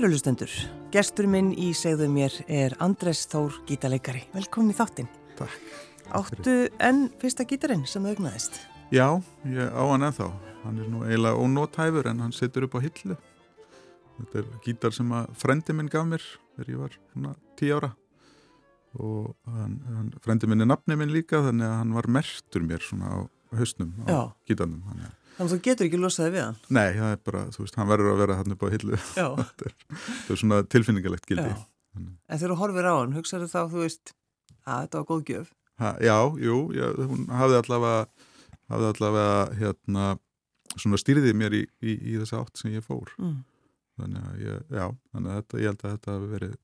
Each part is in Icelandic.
Kæru lustendur, gestur minn í segðu mér er Andres Þór gítarleikari. Velkomin í þáttinn. Takk. Áttu enn fyrsta gítarinn sem það augnaðist? Já, ég á hann ennþá. Hann er nú eiginlega ónótæfur en hann situr upp á hillu. Þetta er gítar sem að frendi minn gaf mér þegar ég var svona tí ára og hann, hann, frendi minn er nafni minn líka þannig að hann var mertur mér svona á hausnum á gítarnum. Þannig að Þannig að þú getur ekki losaði við hann. Nei, það er bara, þú veist, hann verður að vera hann upp á hillu. Já. Það er svona tilfinningalegt gildi. Já. En þegar þú horfir á hann, hugsaðu þá, þú veist, að þetta var góð gjöf. Ha, já, jú, já, hún hafði allavega, hafði allavega hérna, svona stýriði mér í, í, í þessa átt sem ég fór. Mm. Þannig að ég, já, þannig að þetta, ég held að þetta hafi verið,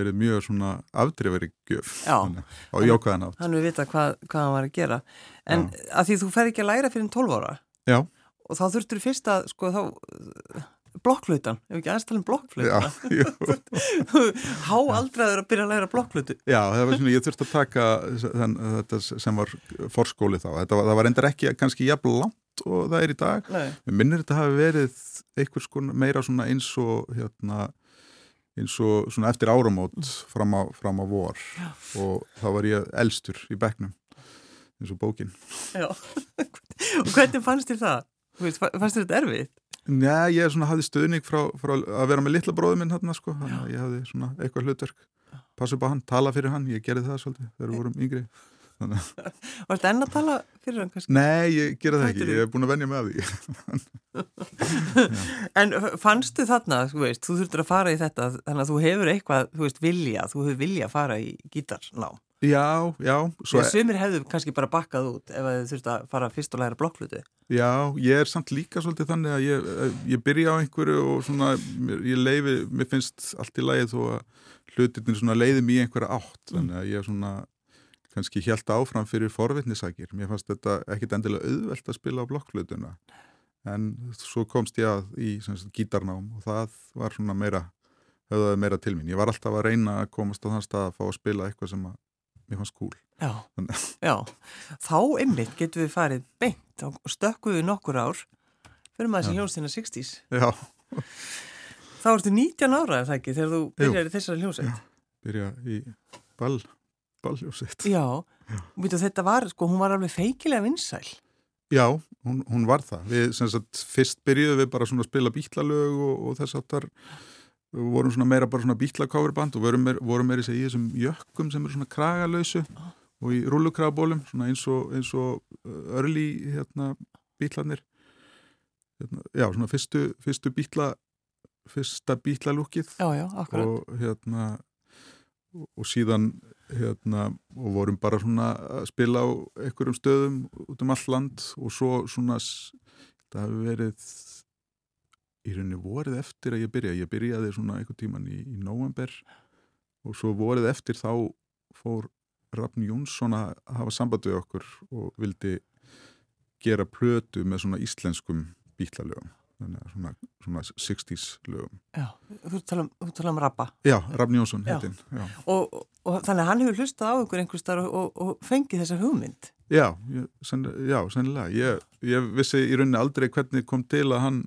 verið mjög svona afdrifari gjöf. Já. Þannig, á jákvæðan átt. Hann við vita hvað, hvað hann var að gera. En að því þú fer ekki að læra fyrir 12 ára Já, og þá þurftur fyrst að, sko, þá blokkflautan, ef ekki aðeins tala um blokkflautan. Há aldraður að byrja að læra blokkflautu. Já, það var svona, ég þurfti að taka þenn, þetta sem var forskóli þá. Þetta var, það var endur ekki kannski jafn langt og það er í dag. Nei. Mér minnir þetta hafi verið einhvers konar meira svona eins og hérna eins og svona eftir áramót fram á, fram á vor Já. og þá var ég elstur í bekknum eins og bókin. Já. og hvernig fannst þér það? Fannst þér þetta erfið? Nei, ég svona hafði stuðning frá, frá að vera með litla bróðu minn hérna sko, þannig að ég hafði svona eitthvað hlutverk passa upp á hann, tala fyrir hann, ég gerði það svolítið þegar við vorum yngri. Að- Varst enn að tala fyrir hann kannski? nei, ég gerði það ekki, ég hef búin að venja með því. En fannstu þarna, þú veist, þú þurftur að fara í þetta þannig að þú hefur eitthvað, þú veist, vilja þú hefur vilja að fara í gítarnám Já, já, sumir hefðu kannski bara bakkað út ef þau þurftu að fara fyrst og læra blokkflutu Já, ég er samt líka svolítið þannig að ég, ég byrja á einhverju og svona, ég leifi, mér finnst allt í lagi þó að hlutinir svona leiði mér í einhverja átt, þannig að ég svona kannski hjælt áfram fyrir forvitnisakir. Mér fannst þetta ekkit endilega auðvelt að spila á blokkflutuna, en svo komst ég að í sagt, gítarnám og það var svona meira, höfðaði meira til mín. Ég var alltaf að reyna að komast á þann stað að fá að spila eitthvað sem að mér fannst cool. Já, já. Þá einmitt getum við farið beint og stökkuðu nokkur ár fyrir maður sem Já. hljónstina 60s Já, Þá ertu 19 ára, er það ekki, þegar þú byrjar í þessari hljónsett byrja í ball, balljósitt. Já, Vítu, þetta var, sko, hún var alveg feikilega vinsæl. Já, hún, hún var það. Við, sem sagt, fyrst byrjuðum við bara svona að spila bítlalög og, og þess aftar við vorum svona meira bara svona bítlakáfurband og vorum meira, í þessum jökkum sem eru svona kragalausu og í rullukragabólum, svona eins og, eins og uh, örli hérna, bítlarnir. Hérna, já, svona fyrstu, fyrstu bítla, fyrsta bítlalúkið og hérna og, síðan hérna og vorum bara svona að spila á einhverjum stöðum út um all land og svo svona það hafi verið í rauninni vorið eftir að ég byrja ég byrjaði svona einhvern tíman í, í november og svo vorið eftir þá fór Rafn Jónsson að hafa samband við okkur og vildi gera plötu með svona íslenskum að svona, svona 60s lögum. Já, þú tala um, þú tala um rappa Já, Rafn Jónsson heitinn og, og, þannig að hann hefur hlustað á ykkur einhvers þar og, og, fengið þessa hugmynd. Já, ég, senn, já, sennilega. Ég, ég vissi í rauninni aldrei hvernig kom til að hann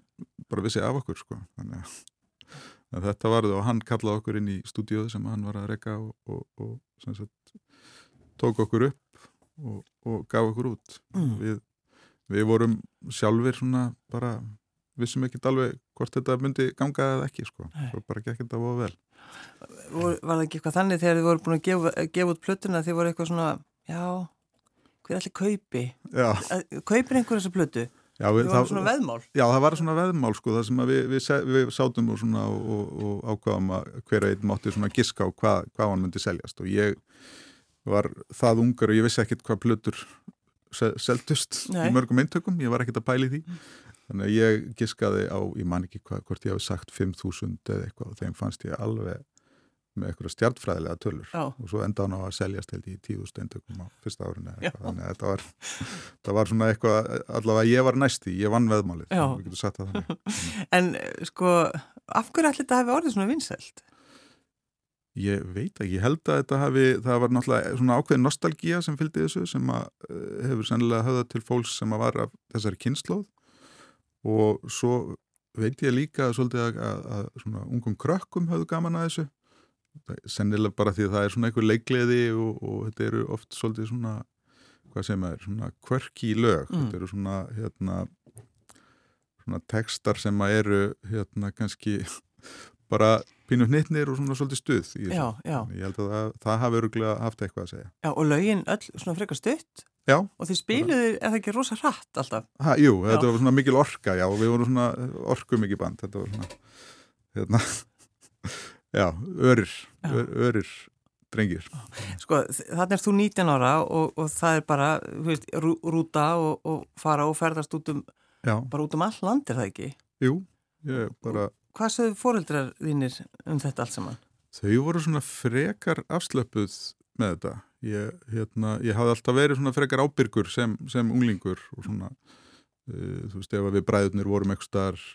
bara vissi af okkur, sko. Þannig að, þetta varði og hann kallaði okkur inn í stúdíóðu sem hann var að rekka og, og, og sagt, tók okkur upp og, og gaf okkur út. Mm. Við, við vorum sjálfur svona bara, vissum ekki alveg hvort þetta myndi ganga eða ekki, sko. Svo bara gekk þetta voða vel. Var það ekki eitthvað þannig þegar þið voru búin að gefa, gefa út plötuna þið voru eitthvað svona, já hver allir kaupi Já, kaupir einhver þessa plötu já, við, voru svona veðmál. Já, það var svona veðmál sko, það sem að við, við, við sátum og, svona, og, og, ákvaðum að hver einn mátti svona giska á hvað, hvað hann myndi seljast. Og ég var það ungar og ég vissi ekkit hvað plötur se- seldust Nei. í mörgum eintökum, ég var ekkit að pæli því. Þannig að ég giskaði á, ég man ekki hvað, hvort ég hafi sagt 5.000 eða eitthvað og þeim fannst ég alveg með eitthvað stjartfræðilega tölur Já. og svo enda hann á að seljast held í 10.000 eintökum á fyrsta árinu þannig að þetta var, það var svona eitthvað, allavega ég var næsti, ég vann veðmálið, við getum sagt það þannig. en eh, sko, af hverju allir þetta hefði orðið svona vinsælt? Ég veit ekki, ég held að þetta hafi, það var náttúrulega svona ákveðin nostalgía sem fylgdi þessu sem að uh, hefur sennilega höfða til fólks sem að var af þessari kynnslóð og svo veit ég líka svolítið að, að, að svona ungum krökkum hafðu gaman að þessu sennilega bara því að það er svona einhver leikleði og, og þetta eru oft svolítið svona hvað sem er, svona kvörki í lög mm. þetta eru svona hérna svona tekstar sem að eru hérna kannski bara pínu hnittnir og svona svolítið stuð já, já. ég held að það, það hafi öruglega haft eitthvað að segja Já og lögin öll svona frekar stutt Já. Og þið spiluðu, er það ekki rosa hratt alltaf? Ha, jú, þetta já. var svona mikil orka, já, við vorum svona orku mikið band, þetta var svona, hérna, já, örir, ör, örir drengir. Sko, þannig er þú 19 ára og, og það er bara, veist, rú, rúta og, og fara og ferðast út um, já. bara út um all land, er það ekki? Jú, ég bara... Hvað sögðu fóreldrar þínir um þetta allt saman? Þau voru svona frekar afslöpuð með þetta ég, hérna, ég hafði alltaf verið svona frekar ábyrgur sem, sem unglingur og svona uh, þú veist ef við bræðunir vorum eitthvað starf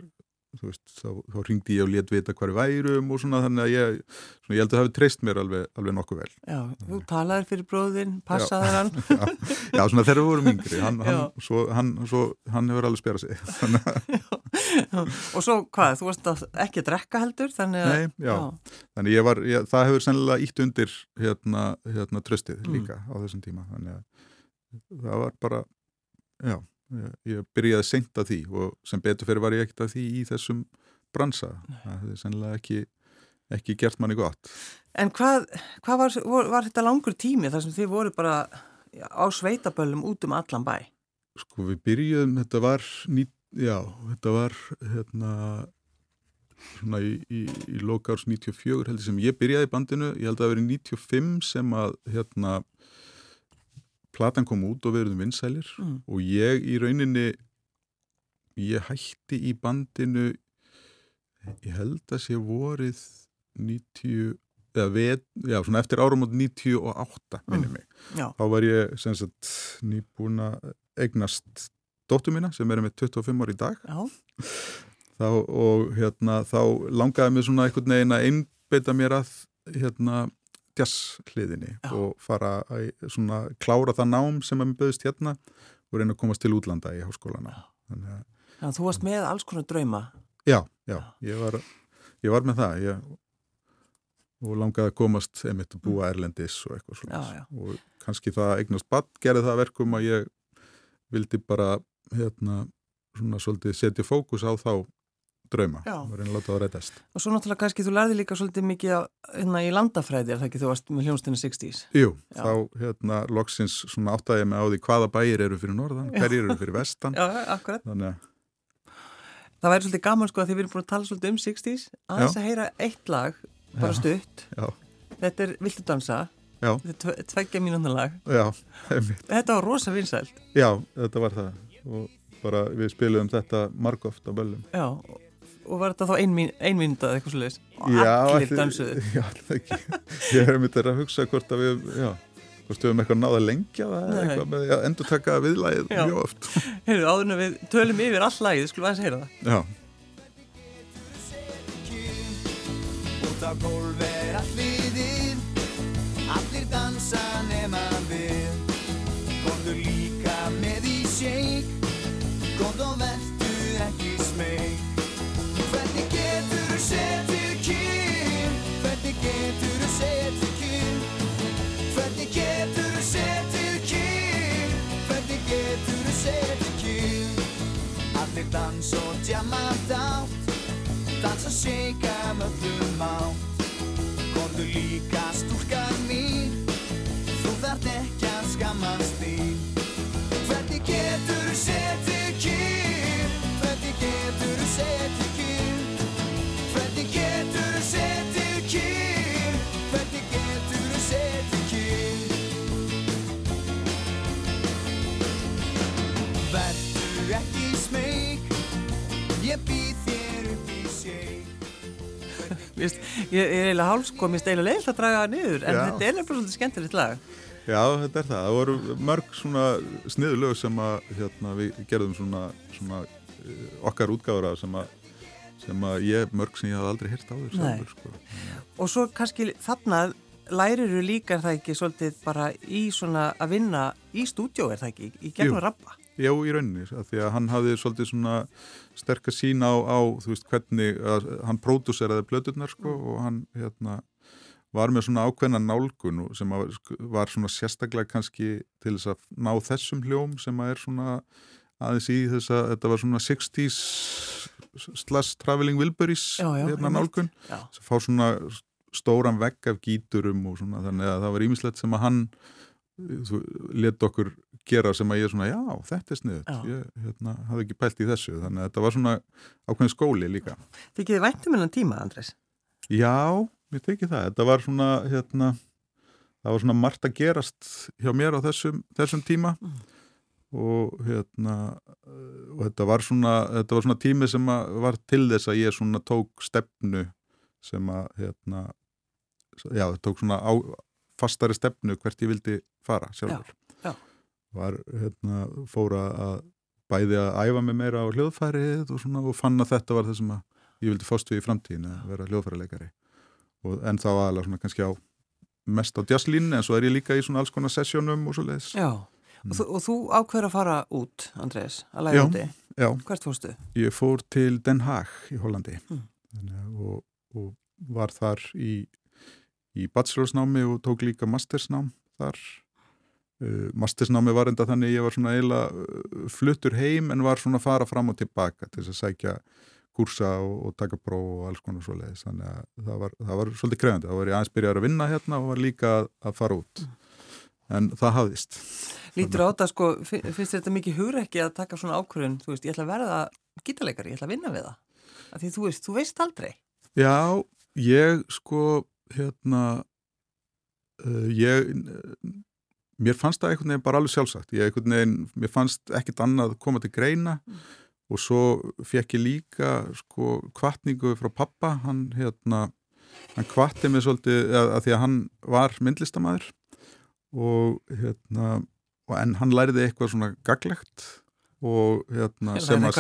Veist, þá, þá ringdi ég og létt vita hvað er værum og svona þannig að ég, svona, ég held að það hefði treyst mér alveg, alveg nokkuð vel. Já, þú talaði fyrir bróðin, passaði hann. Já, já, svona þegar við vorum yngri hann, hann, svo, hann, svo, hann hefur alveg sperað sig já, Og svo hvað, þú varst ekki að drekka heldur þannig að Nei, já, þannig ég var ég, það hefur sennilega ítt undir hérna, hérna tröstið mm. líka mm. á þessum tíma þannig að það var bara já ég byrjaði seint að því og sem betur fyrir var ég ekkert að því í þessum bransa. Það hefði sennilega ekki, ekki gert manni gott. En hvað, hvað var, var, var þetta langur tími þar sem þið voru bara á sveitaböllum út um allan bæ? Sko við byrjuðum, þetta var ný, já, þetta var hérna svona í, í, í lokárs 94 heldur sem ég byrjaði bandinu, ég held að það verið 95 sem að hérna platan kom út og við erum vinsælir mm. og ég í rauninni ég hætti í bandinu ég held að sé vorið 90 eða við, já svona eftir árum átt 98 minni mig mm. þá var ég sem sagt nýbúin að eignast dóttu mína sem er með 25 ár í dag þá, og hérna þá langaði mér svona einhvern veginn að einbeita mér að hérna jazzhliðinni og fara að svona klára það nám sem að mér böðist hérna og reyna að komast til útlanda í háskólana. Þannig að Þannig að þú varst með alls konar drauma. Já, já, ég var, ég var með það. Ég, og langaði að komast einmitt að búa mm. Erlendis og eitthvað svona já, já. og kannski það eignast badd gerði það verkum að ég vildi bara hérna svona svolítið setja fókus á þá drauma og reyna að láta það að reytast Og svo náttúrulega kannski þú lærði líka svolítið mikið að, hérna, í landafræði er það ekki þú varst með hljónstinu 60's Jú, Já. þá hérna loksins svona áttæði með á því hvaða bæir eru fyrir norðan hverjir eru fyrir vestan. Já, akkurat. Þannig... Það væri svolítið gaman sko að þið verðum búin að tala svolítið um 60's að þess að heyra eitt lag bara stutt. Þetta er Viltu dansa? Já. Þetta er tveggja mínúna lag. Já, Þetta var rosa vinsælt. Já, þetta var það. Og bara við spilum þetta margóft á böllum. Já, og var þetta þá einmynda eða eitthvað sluðis og já, allir dansuðu Já, ekki? Ég hef myndið að hugsa hvort að við já, hvort við hefum eitthvað náða lengja eða eitthvað með að endur taka viðlægið mjög oft. Heyrðu, áðurna við tölum yfir all lægið, skulum aðeins heyra það. Já. Út á gólf er allir allir dansa nema við. Góður líka með í shake. Góð og setið kyn Hvernig getur þú setið kyn Hvernig getur þú setið kyn Hvernig getur þú setið kyn Allir dans og djama dátt Dansa seika möllum átt. Kondu líka stúrkar Ég er eiginlega hálfsko, mér steila leilt að draga það niður en Já. þetta er nefnilega svolítið skemmtilegt lag Já, þetta er það. Það voru mörg svona sniðulög sem að hérna, við gerðum svona, svona uh, okkar útgáður af sem að, sem að ég, mörg sem ég haf aldrei hirt á þér. Sko. Og svo kannski þarna lærir þú líka er það ekki svolítið bara í svona að vinna í stúdjó er það ekki, í gegnum rappa? Já, í rauninni, að því að hann hafði svolítið svona sterkar sín á, á þú veist, hvernig, að, hann pródúseraði blöðurnar, sko, Mm. og hann, hérna, var með svona ákveðna nálgun sem að, var svona sérstaklega kannski til þess að ná þessum hljóm sem að er svona aðeins í þess að þetta var svona 60s slash traveling Wilburys Já, já, hérna nálgun. Sem fá svona stóran vegg af gíturum og svona þannig að það var ímislegt sem að hann let okkur gera sem að ég svona, já, þetta er sniðut ég hérna, hafði ekki pælt í þessu. Þannig að þetta var svona ákveðin skóli líka. Þykir þið væntum innan tíma, Andrés? Já, mér tekið það. Þetta var svona, hérna það var svona margt að gerast hjá mér á þessum, þessum tíma. Mm. og hérna og þetta var svona, þetta var svona tími sem var til þess að ég svona tók stefnu sem að hérna, já, tók svona á, fastari stefnu hvert ég vildi fara sjálfur Já, já. var hérna, fóra að bæði að æfa mig meira á hljóðfærið og, svona, og fann að þetta var það sem ég vildi við í framtíðin að vera hljóðfærileikari og en þá aðalega svona kannski á mest á jazzlínu en svo er ég líka í svona alls konar sessjónum og svo leiðis Já, og, þú, og þú ákveður að fara út, Andrés, að læra Já. úti. Hvert fórstu? ég fór til Den Haag í Hollandi Mm. Og, og var þar í, í bachelorsnámi og tók líka mastersnám þar. Uh, mastersnámi var enda þannig ég var svona eiginlega uh, fluttur heim en var svona að fara fram og tilbaka til þess að sækja kursa og, og taka próf og alls konar svo leiðis þannig að það var, það var svolítið krefandi þá var ég aðeins byrjar að vinna hérna og var líka að, að fara út. En það hafðist. Lítur á þetta, sko, fin- finnst þetta mikið hugrekki að taka svona ákvörðun, þú veist, ég ætla að verða gítarleikari, ég ætla að vinna við það. Af Því þú veist, þú veist aldrei. Já, ég sko hérna uh, ég mér fannst það einhvern veginn bara alveg sjálfsagt. Ég einhvern veginn, mér fannst ekkit annað koma til greina og svo fekk ég líka sko kvartningu frá pappa hann hérna, hann kvatti mig svolítið að, að því að hann var myndlistamæður og hérna og en hann læriði eitthvað svona gaglegt og hérna sem að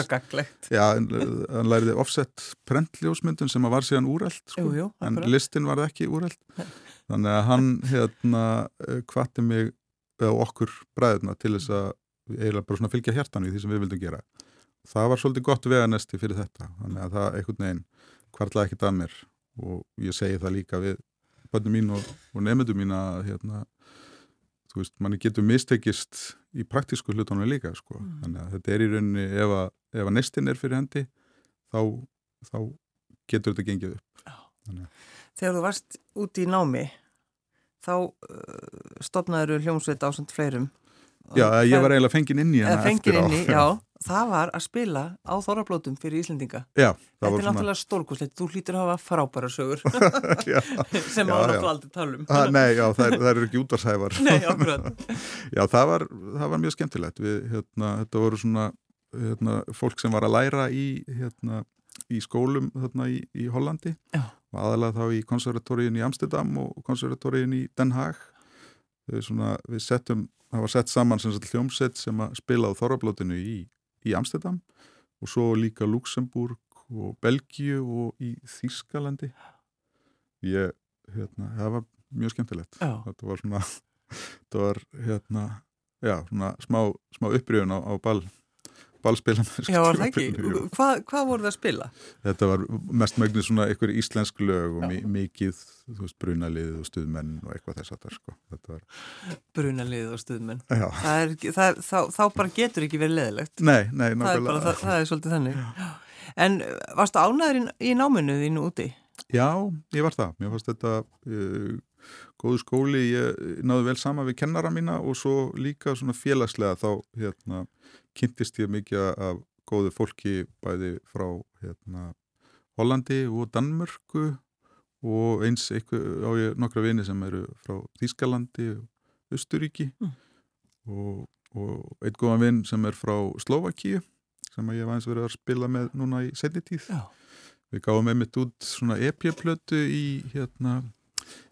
hann læriði offset prentljósmyndun sem að var síðan úrælt sko, Jú, jú, en listin var ekki úrælt þannig að hann hérna kvatti mig og okkur bræðuna til þess að eiginlega bara svona fylgja hjartan í því sem við vildum gera. Það var svolítið gott veganesti fyrir þetta þannig að það einhvern veginn kvartlaði ekkit að mér og ég segi það líka við bönnum mín og, og nefndum mín að hérna þú veist, manni getur mistekist í praktísku hlutunum líka sko. Mm. þannig að þetta er í rauninni ef að, að nestin er fyrir hendi þá, þá getur þetta gengið upp Þegar þú varst út í námi, þá uh, stopnaður hljómsveit á samt fleirum. Já, ég var eiginlega fengin inn í hana eftir á. í, já, það var að spila á þorrablótum fyrir Íslendinga. Já, það Þetta er náttúrulega stórkoslegt, þú hlýtur að hafa frábæra sögur já, sem á náttúrulega aldrei tala um. að, Nei, já, það, það eru ekki útvarshæfar. Nei, akkurat. Já, það var, það var mjög skemmtilegt. Við, hérna, þetta voru svona hérna, fólk sem var að læra í hérna, í skólum hérna, í, í Hollandi. Aðalega þá í konservatoríin í Amsterdam og konservatoríin í Den Haag. Svona, við settum, það var sett saman sem sagt hljómsett sem að spila á Þorrablótinu í, í Amsterdam og svo líka Luxemburg og Belgíu og í Þýskalandi. Ég, hérna, það var mjög skemmtilegt. Já. þetta var svona þetta var hérna já, svona smá, smá upprýðun á, á ball ballspilan Já, var það ekki? Hvað, hvað voru það að spila? þetta var mest mögnu svona einhver íslensk lög og Já. mi mikið þú veist, brunalið og stuðmenn og eitthvað þess að það sko var, Brunalið og stuðmenn. já, Það er, það er, þá, þá bara getur ekki verið leðilegt. nei, nei, nákvæmlega það, það er svolítið þannig. En uh, varstu ánæður í, í náminu þínu úti? Já, ég var það. Mér fannst þetta uh, góðu skóli, ég náðu vel sama við kennara mína og svo líka svona félagslega þá hérna, kynntist ég mikið af góðu fólki bæði frá hérna, Hollandi og Danmörku og eins á ég nokkra vini sem eru frá Þýskalandi og Östuríki Mm. og, og einn góðan vinn sem er frá Slovakíu sem ég hef aðeins verið að spila með núna í setni tíð. Já. Við gáum einmitt út svona EP-plötu í hérna,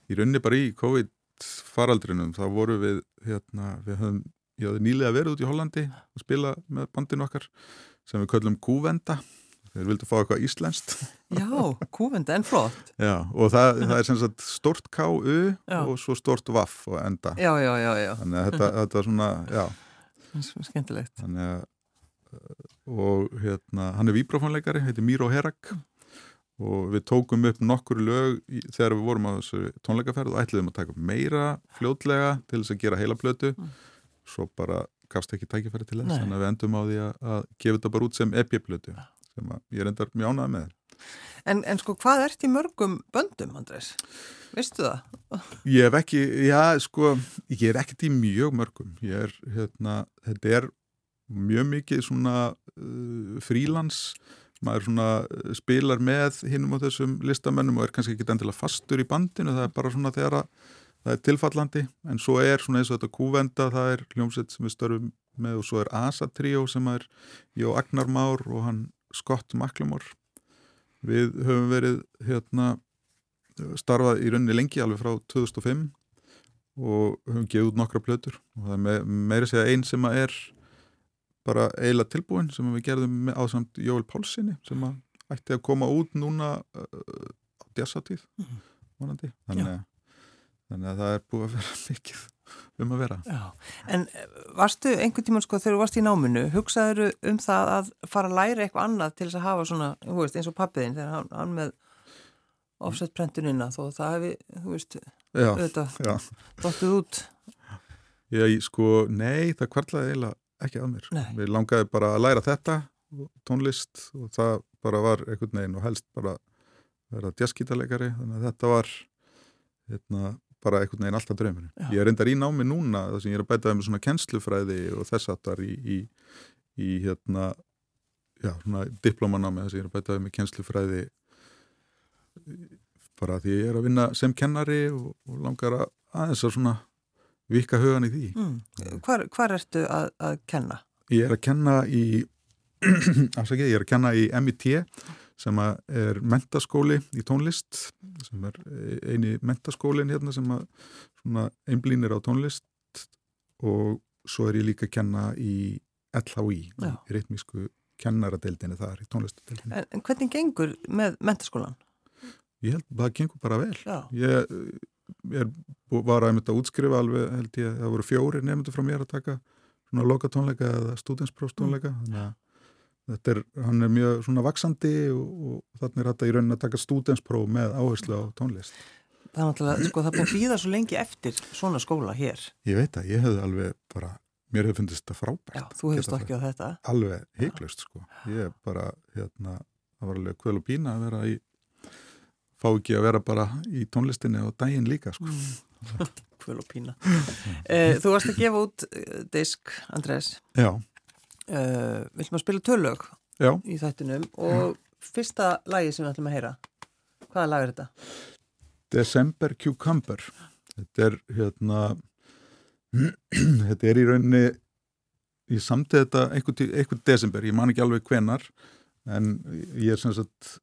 í rauninni bara í COVID faraldrinum, þá voru við hérna, við höfum, ég hafði nýlega verið út í Hollandi að spila með bandinu okkar sem við köllum Kúvenda þeir vildu fá eitthvað íslenskt. Já, kúvenda en flott. Já, og það, það er sem sagt stort K-U og svo stort Vaff og enda. Já, já, já, já. þannig að þetta, þetta er svona, já. Skemmtilegt. Þannig að og hérna, hann er víbrafónleikari, heitir Miro Herak og við tókum upp nokkur lög þegar við vorum á þessu tónleikaferð og ætliðum að taka meira fljótlega til þess að gera heila blötu mm. svo bara gafst ekki tækifæri til þess þannig að við endum á því að, að gefa þetta bara út sem epi-blötu sem ég er endar mjög ánað með en, en sko hvað ert í mörgum böndum, Andrés? Vistu það? Ég hef ekki, já sko ég er ekkert í mjög mörgum ég er, hérna, þetta er mjög mikið svona uh, frílans maður svona uh, spilar með hinnum á þessum listamennum og er kannski ekki endilega fastur í bandinu, það er bara svona þegar að það er tilfallandi, en svo er svona eins og þetta kúvenda, það er hljómsett sem við störfum með og svo er Asa Trio sem er Jó Agnar Már og hann Scott Macklemore. Við höfum verið hérna starfað í rauninni lengi alveg frá 2005 og höfum gefið út nokkra plötur. Og það er me meira segja einn sem að er bara eiginlega tilbúin sem við gerðum á samt Jóel Pálssoni sem að ætti að koma út núna uh, á djassatíð mm. vonandi. Þannig, þannig að það er búið að vera mikið um að vera. Já. En eh, varstu einhvern tíman sko þegar þú varst í náminu hugsaður um það að fara að læra eitthvað annað til þess að hafa svona, veist, eins og pappiðin þegar hann, hann með offsetprentunina þó það hefði, þú veist auðvitað, dottuð út? Já, sko, nei, það kvartlaði eiginlega ekki að mér. Nei. Við langaði bara að læra þetta, tónlist og það bara var einhvern veginn og helst bara vera jazzgítarleikari þannig að þetta var hérna, bara einhvern veginn alltaf drauminu. Ég er reyndar í námi núna þar sem ég er að bætaði með svona kennslufræði og þess aftar í, í, í hérna, já, svona diplomanámi þar sem ég er að bætaði með kennslufræði bara því ég er að vinna sem kennari og, og langar að aðeins að svona vika hugan í því. Mm. Hvar, hvar ertu að, að kenna? Ég er að kenna í afsakið, ég er að kenna í MIT sem er mentaskóli í tónlist sem er eini mentaskólin hérna sem einblýnir á tónlist og svo er ég líka að kenna í LHI, Já. í reytmísku kennaradeildinni þar, í tónlistadeildinni. En, en hvernig gengur með mentaskólan? Ég held að það gengur bara vel. Já. Ég er, var að útskrifa alveg held ég að það voru fjóri nefndu frá mér að taka svona lokatónleika eða stúdinsprófstónleika mm. þannig að þetta er, hann er mjög svona vaksandi og, og þannig er þetta í raunin að taka stúdinspróf með áherslu á tónlist. Það er náttúrulega, sko það búið að býða svo lengi eftir svona skóla hér. Ég veit að, ég hefði alveg bara mér hefði fundist þetta frábært Já, þú hefði stokkið á þetta. Alveg heiklust sko, ég bara hérna, það var alveg kvöl og pína að vera í fá ekki að vera bara í tónlistinni og daginn líka sko. Mm. Kvöl og pína eh, Þú varst að gefa út eh, disk, Andrés Já eh, Viljum að spila tölög Já. í þættinum og fyrsta lagi sem við ætlum að heyra hvaða lag er þetta? December Cucumber Þetta er hérna þetta er í rauninni ég samtið þetta einhvern desember, ég man ekki alveg hvenar en ég er sem sagt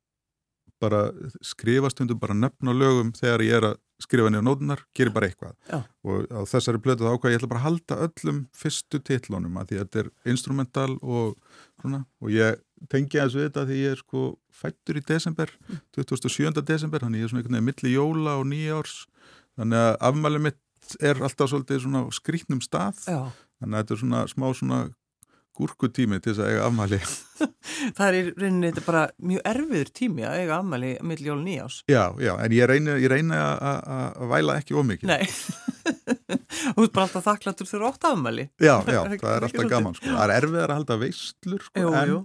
bara skrifa stundum bara nöfn á lögum þegar ég er að skrifa niður nótunar, gerir bara eitthvað Já. og á þessari blötu þá ákvað ég ætla bara að halda öllum fyrstu titlunum að því að þetta er instrumental og svona og ég tengi aðeins við þetta því ég er sko fættur í desember, 27. Mm. desember þannig ég er svona einhvern veginn milli jóla og nýjárs þannig að afmælið mitt er alltaf svolítið svona skrítnum stað Já. þannig að þetta er svona smá svona gúrkutími til þess að eiga afmæli. Það er í rauninni þetta bara mjög erfiður tími að eiga afmæli mill jól nýjás Já, já, en ég reyni, ég reyni að væla ekki ómikið Nei, þú ert bara alltaf þakklatur fyrir ótt afmæli. Já, já, það er alltaf gaman sko. Það er erfiðar að halda veislur sko, jú, jú.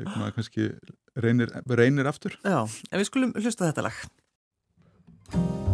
ég maður kannski reynir, reynir aftur. Já, en við skulum hlusta þetta lag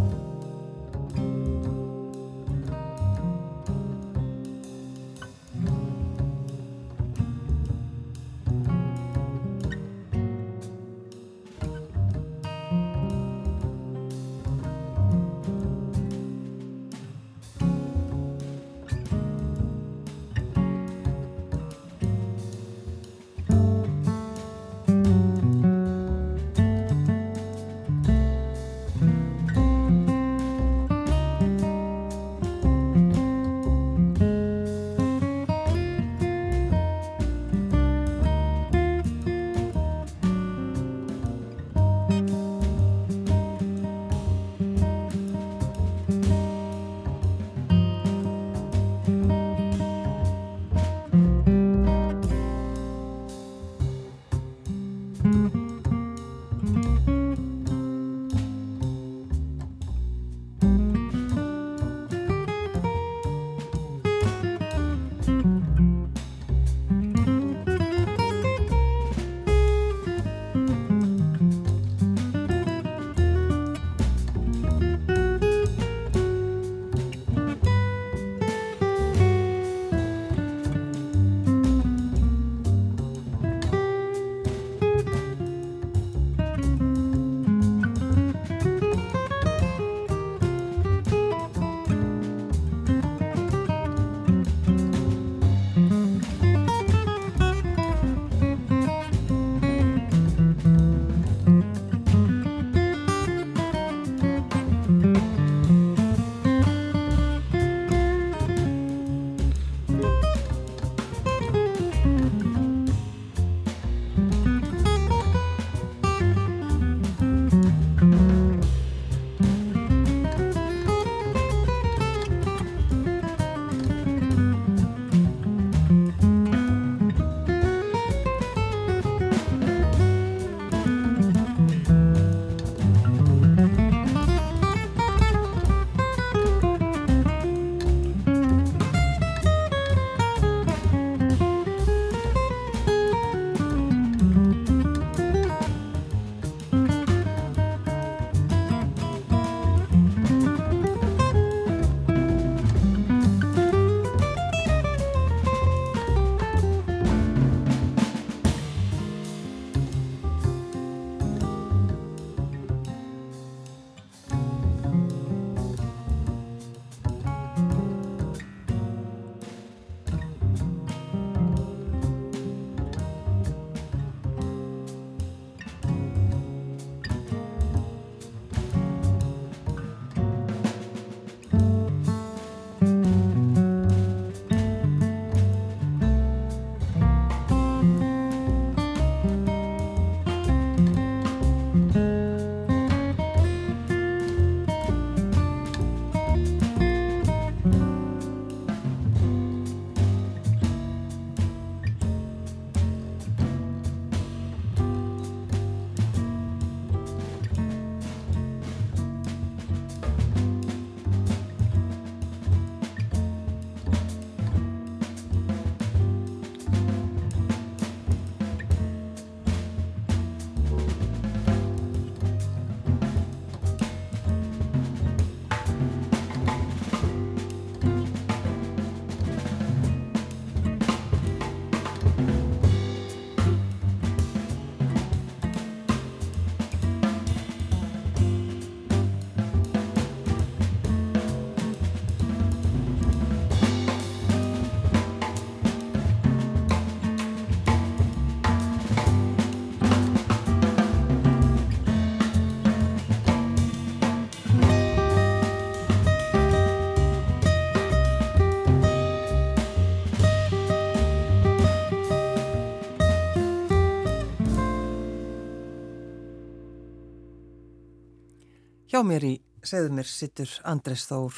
Hjá mér í segðu mér sittur Andres Þór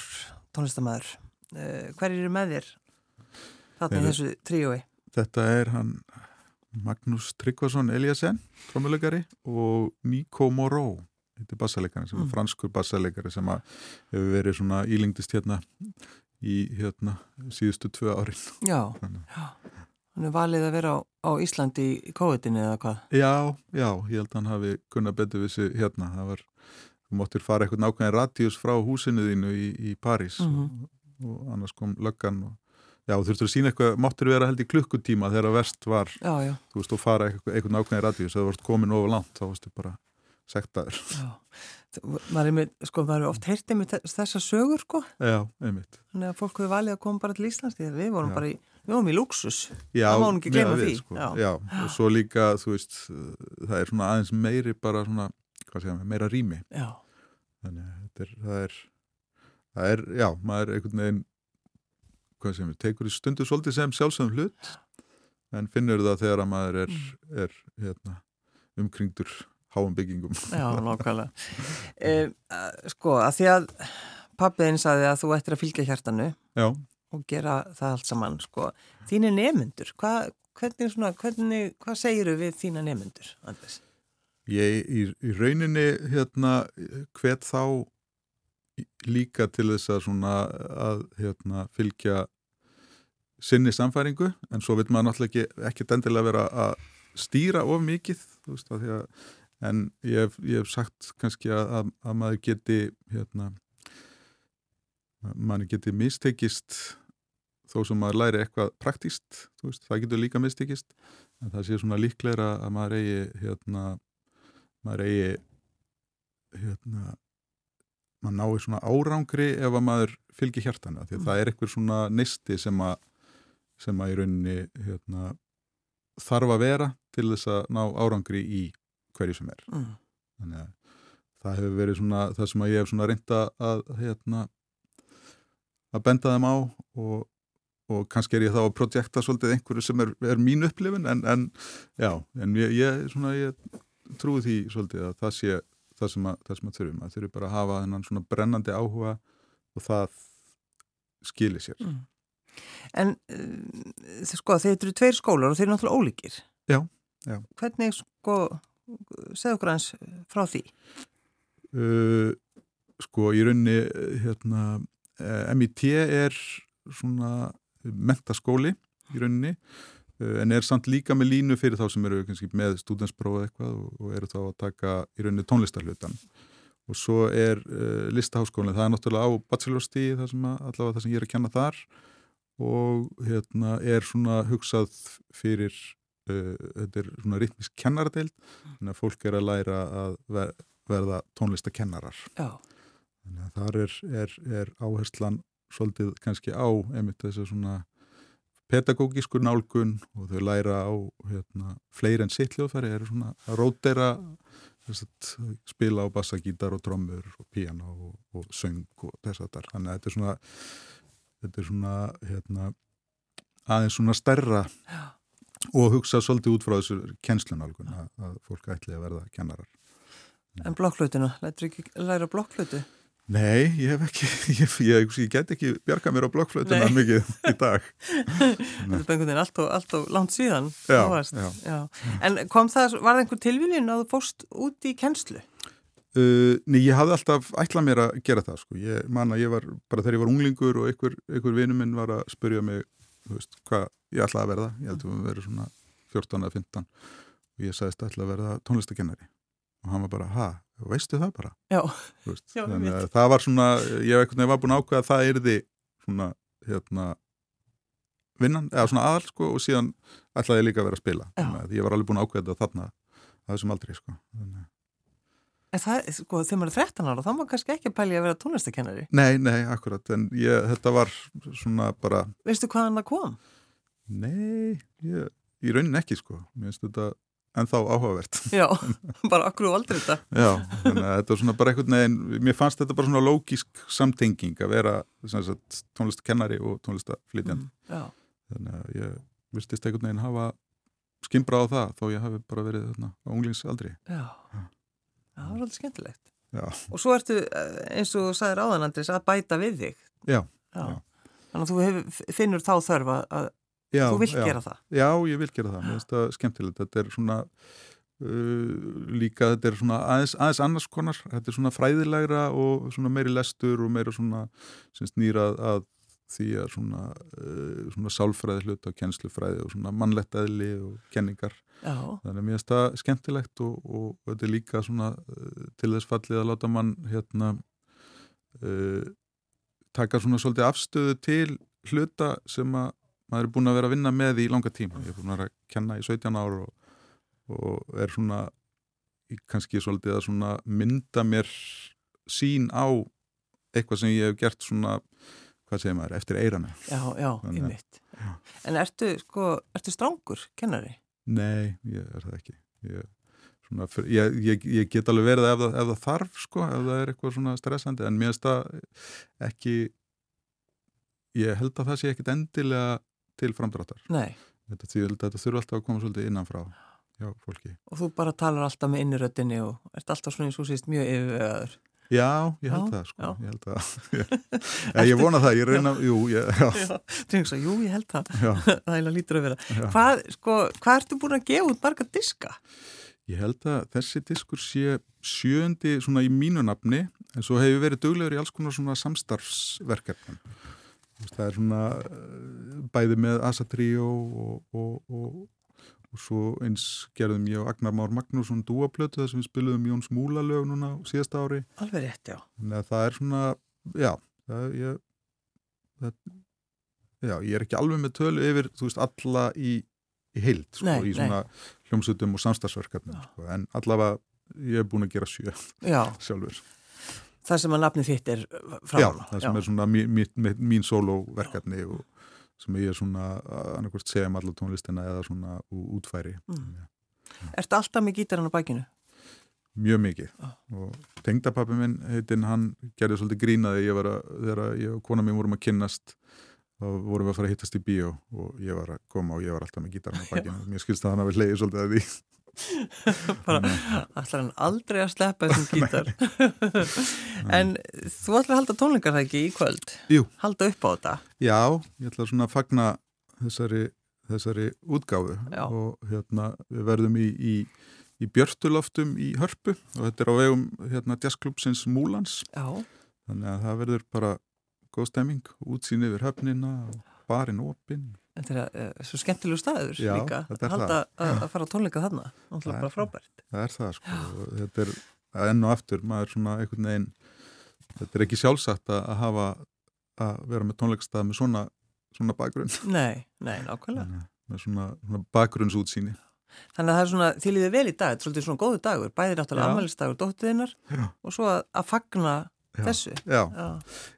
tónlistamæður. Uh, hver eru með þér þarna í þessu tríói? Þetta er hann Magnús Tryggvason Eliasen, trómuleikari og Mikko Moró, þetta er bassaleikari sem Mm. er franskur bassaleikari sem hefur verið svona ílingdist hérna í hérna síðustu tvö árin. Já, já. Hann er valið að vera á, á Íslandi í COVID-19 eða hvað? Já, já, ég held að hann hafi kunnað betur við sig hérna. Það var, þú máttir fara eitthvað nákvæmlega radíus frá húsinu þínu í, í París Mhm. og, og annars kom löggan og já, þú þurftur að sína eitthvað, máttir vera held í klukkutíma þegar verst var, Já, já, þú veist, og fara eitthvað, eitthvað nákvæmlega radíus, þegar þú varst komin of langt, þá varstu bara sektaður. Maður er, með, sko, maður er oft heyrtið með þessa sögur, sko. Já, einmitt. Þannig að fólk hefur valið að koma bara til Íslands við vorum Já. bara í, við vorum í luxus. Já, Það má nú ekki miðað því, Sko. já. Og svo líka, þú veist, það er svona aðeins meiri bara svona, segja, meira rými. Já, þannig er, það er það er, já, maður er einhvern veginn hvað sem við, tekur í stundu svolítið sem sjálfsögum hlut en finnur það þegar að maður er, Mm. er hérna, umkringdur háum byggingum já, nákvæmlega. e, sko, að því að pappiðin saði að þú ættir að fylgja hjartanu já, og gera það allt saman, sko. Þínu nemyndur, hva, hvernig svona, hvernig, hvað segiru við þína nemyndur, Andres? Ég í, í rauninni hérna, hvet þá líka til þess að svona að hérna, fylgja sinni samfæringu en svo vil maður náttúrulega ekki, ekki endilega vera að stýra of mikið veist, að að, en ég hef, ég hef sagt kannski að, að maður geti hérna maður geti mistekist þó sem maður læri eitthvað praktíst veist, það getur líka mistekist en það sé svona líklegra að maður eigi hérna maður eigi hérna maður nái svona árangri ef að maður fylgir hjartana því að það er eitthvað svona neisti sem að sem að í rauninni hérna, þarf að vera til þess að ná árangri í hverju sem er Mm. þannig að það hefur verið svona það sem að ég hef svona reynda að hérna að benda þeim á og, og kannski er ég þá að projekta svolítið einhverju sem er, er mín upplifin en, en já, en ég, ég, svona, ég trúi því svolítið að það sé það sem að, það sem að þurfum að þurfum bara að hafa þennan svona brennandi áhuga og það skilir sér Mm. En uh, sko, þeir eru tveir skólar og þeir eru náttúrulega ólíkir. Já, já. Hvernig, sko, segðu okkur hans frá því? uh, sko í rauninni uh, hérna, MIT er svona mentaskóli í rauninni en er samt líka með línu fyrir þá sem eru kannski með stúdenspróf eitthvað og, og eru þá að taka í rauninni tónlistarhlutan og svo er uh, listaháskólinn, það er náttúrulega á bachelorstíði það sem að, allavega það sem ég er að kenna þar. Og hérna er svona hugsað fyrir uh, þetta er svona ritmisk kennaradeild þannig að fólk er að læra að ver, verða tónlistakennarar. Já, þannig að þar er, er, er áherslan svolítið kannski á einmitt þess að svona pedagógísku nálgun og þau læra á hérna, fleiri en sitt hljóðfæri eru svona að rótera að spila á bassagítar og trommur og píano og, og söng og þess að þar þannig að þetta er svona þetta er svona hérna, aðeins svona stærra já, og hugsa svolítið út frá þessu kennslunálgun að, að fólk ætli að verða kennarar. En ekki læra blokkflutu? Nei, ég hef ekki, ég, ég, ég get ekki bjarga mér á blokkflötuna mikið í dag. Þetta er einhvern veginn allt og, allt og langt síðan. Já, já. já. En kom það, var það einhver tilvílin að þú fórst út í kennslu? Uh, nei, ég hafði alltaf ætlað mér að gera það, sko. Ég man að ég var, bara þegar ég var unglingur og einhver, einhver vinur minn var að spurja mig, þú veist, hvað ég ætlaði að verða. Ég held að við verið svona 14 eða 15 og ég sagðist að ætla að verða tónlistakennari. Og hann var bara, ha, veistu það bara? Já, veist, Já, að það var svona, ég var búin að ákveða að það yrði svona, hérna, vinnan, eða svona aðal, sko, og síðan ætlaði ég líka að vera að spila. Að ég var alveg búin að ákveða þetta þarna að þessum aldrei, sko. Þannig, en það, sko, þegar maður er 13 ára, þá má kannski ekki pæli að vera tónlistakennari. nei, nei, akkurat, en ég, þetta var svona bara, Veistu hvaðan það kom? nei, ég, í raunin ekki, sko. Mér finnst þetta ennþá áhugavert. Já, bara okkur og aldrei þetta. Já, þannig að þetta var svona bara einhvern veginn, mér fannst þetta bara svona lógísk samtenging að vera sagt, tónlistakennari og tónlistaflytjandi. Já, þannig að ég vistist einhvern veginn hafa skimbrað á það þó ég hafi bara verið þarna á unglingsaldri já. Já, það var alveg skemmtilegt. já, og svo ertu eh, eins og sagðir áðan Andris að bæta við þig já, Já. Þannig að þú hefur, finnur þá þörf að, að já þú vilt já. gera það. Já, ég vil gera það, mér finnst það skemmtilegt. Þetta er svona uh, líka þetta er svona aðeins, aðeins annars konar, þetta er svona fræðilegra og svona meiri lestur og meira svona sem snýra að, því að svona, uh, svona sálfræði hlut og kennslufræði og svona mannlegt eðli og kenningar, Já, þannig að mér finnst það skemmtilegt og, og, og þetta er líka svona uh, til þess fallið að láta mann hérna uh, taka svona svolítið afstöðu til hluta sem að maður er búin að vera að vinna með í langa tíma ég er búin að vera að kenna í 17 ár og, og er svona í- kannski svolítið að svona mynda mér sín á eitthvað sem ég hef gert svona hvað segir maður, eftir eirana já, já, einmitt. já. En ertu, sko, ertu strángur, kennari? Nei, ég er það ekki ég, svona, ég, ég, ég get alveg verið ef það, ef það þarf sko, ef það er eitthvað svona stressandi en mér finnst það ekki ég held að það sé ekkit endilega til framdráttar Nei. þetta, þetta þurfa alltaf að koma svolítið innanfrá hjá fólki. Og þú bara talar alltaf með inniröttinni og ert alltaf svona eins og síst mjög yfirvegaður. Já, ég held Já, það sko, já. ég held það ég, ég vona það, ég reyna jú, ég, já, Já, tengsa, jú, ég held það. já, það er lítur að vera. já. Hvað, sko, hvað ertu búin að gefa út marga diska? Ég held að þessi diskur sé sjöndi svona í mínu nafni en svo hefur verið duglegur í alls konar svona samstarfsverkefnum. Það er svona eh, bæði með Asa Trio og, og, og, og svo eins gerðum ég og Agnar Már Magnússon dúaplötu þar sem við spiluðum Jóns Múla lög núna á síðasta ári. Alveg rétt, já. Að það er svona, já, það, ég, það, já, ég er ekki alveg með tölu yfir, þú veist, alla í, í heild, sko, Nei, í svona hljómsutum og samstagsverkefnum, sko, en allavega ég er búin að gera sjö Já, sjálfur. Það sem að nafni þitt er frá. Já, það sem er svona mín, mín, sólóverkefni og sem ég er svona annarkvært segja um allar tónlistina eða svona útfæri. Mm. Ertu alltaf með gítarinn á bækinu? Mjög mikið Já. og tengdapappi minn heitinn, hann gerði svolítið grínaði ég var að, þegar ég og kona mín vorum að kynnast þá vorum við að fara að hittast í bíó og ég var að koma og ég var alltaf með gítarinn á bakinu mér skilst að hann hafi leiði svolítið að því bara ætlar hann aldrei að sleppa þessum gítar? En þú ætlar að halda tónleikar það ekki í kvöld? Jú. halda upp á þetta? Já, ég ætla svona að fagna þessari, þessari útgáfu Já. og hérna við verðum í, í, í Björtuloftum í Hörpu og þetta er á vegum hérna jazzklubsins Múlans. Já, þannig að það verður bara góð stemming, útsýn yfir höfnina og barinn opinn þetta er uh, svo skemmtilegu staður Já, líka er halda að, að fara á tónleika þarna. Það náttúrulega er bara frábært. það er það sko. Og þetta er enn og aftur maður svona einhvern veginn þetta er ekki sjálfsagt að að hafa að vera með tónleikastað með svona, svona bakgrunn. Nei, nei, nákvæmlega. Að með svona, svona bakgrunnsútsýni. Þannig að það er svona, þið líðið vel í dag þetta er svolítið svona góðu dagur, bæði náttúrulega dóttiðinnar Já. og svo að, að fagna Já. þessu. Já, já,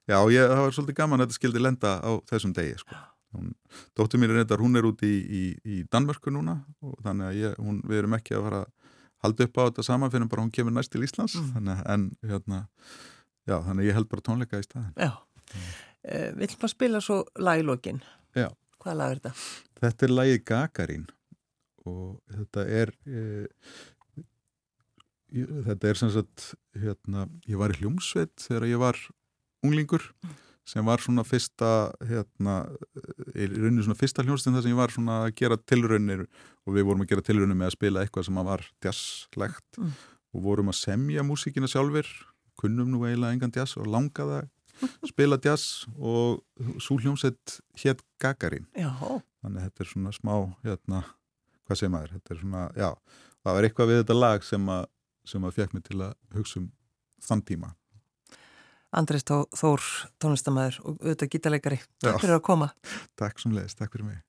já ég, það var svolítið gaman að þetta skildi lenda á þessum degi sko. Hún, Dóttir mín er reyndar, hún er úti í, í, í Danmörku núna og þannig að ég, hún, við erum ekki að fara að halda upp á þetta saman fyrir bara hún kemur næst til Íslands Mm. þannig, að- en hérna já, þannig að ég held bara tónleika í staðin já. Uh, við ætlum að spila svo lag í lokin Já. hvaða lag er þetta? Þetta er lagið Gagarín og þetta er ég, þetta er sem sagt hérna, ég var í hljómsveit þegar ég var unglingur sem var svona fyrsta hérna, í rauninu svona fyrsta hljómsveitin þar sem ég var svona að gera tilraunir og við vorum að gera tilraunir með að spila eitthvað sem var jazzlegt Mm. og vorum að semja músíkina sjálfur kunnum nú eiginlega engan jazz og langaði að spila jazz og svo hljómsveit hétt Gagarín Já, þannig að þetta er svona smá hérna, hvað segir maður, þetta er svona já, það var eitthvað við þetta lag sem að sem að fekk mig til að hugsa um þann tíma. Andrés Þór tónlistamæður og auðvitað gítarleikari Já. Takk fyrir að koma Takk sem leiðist, takk fyrir mig.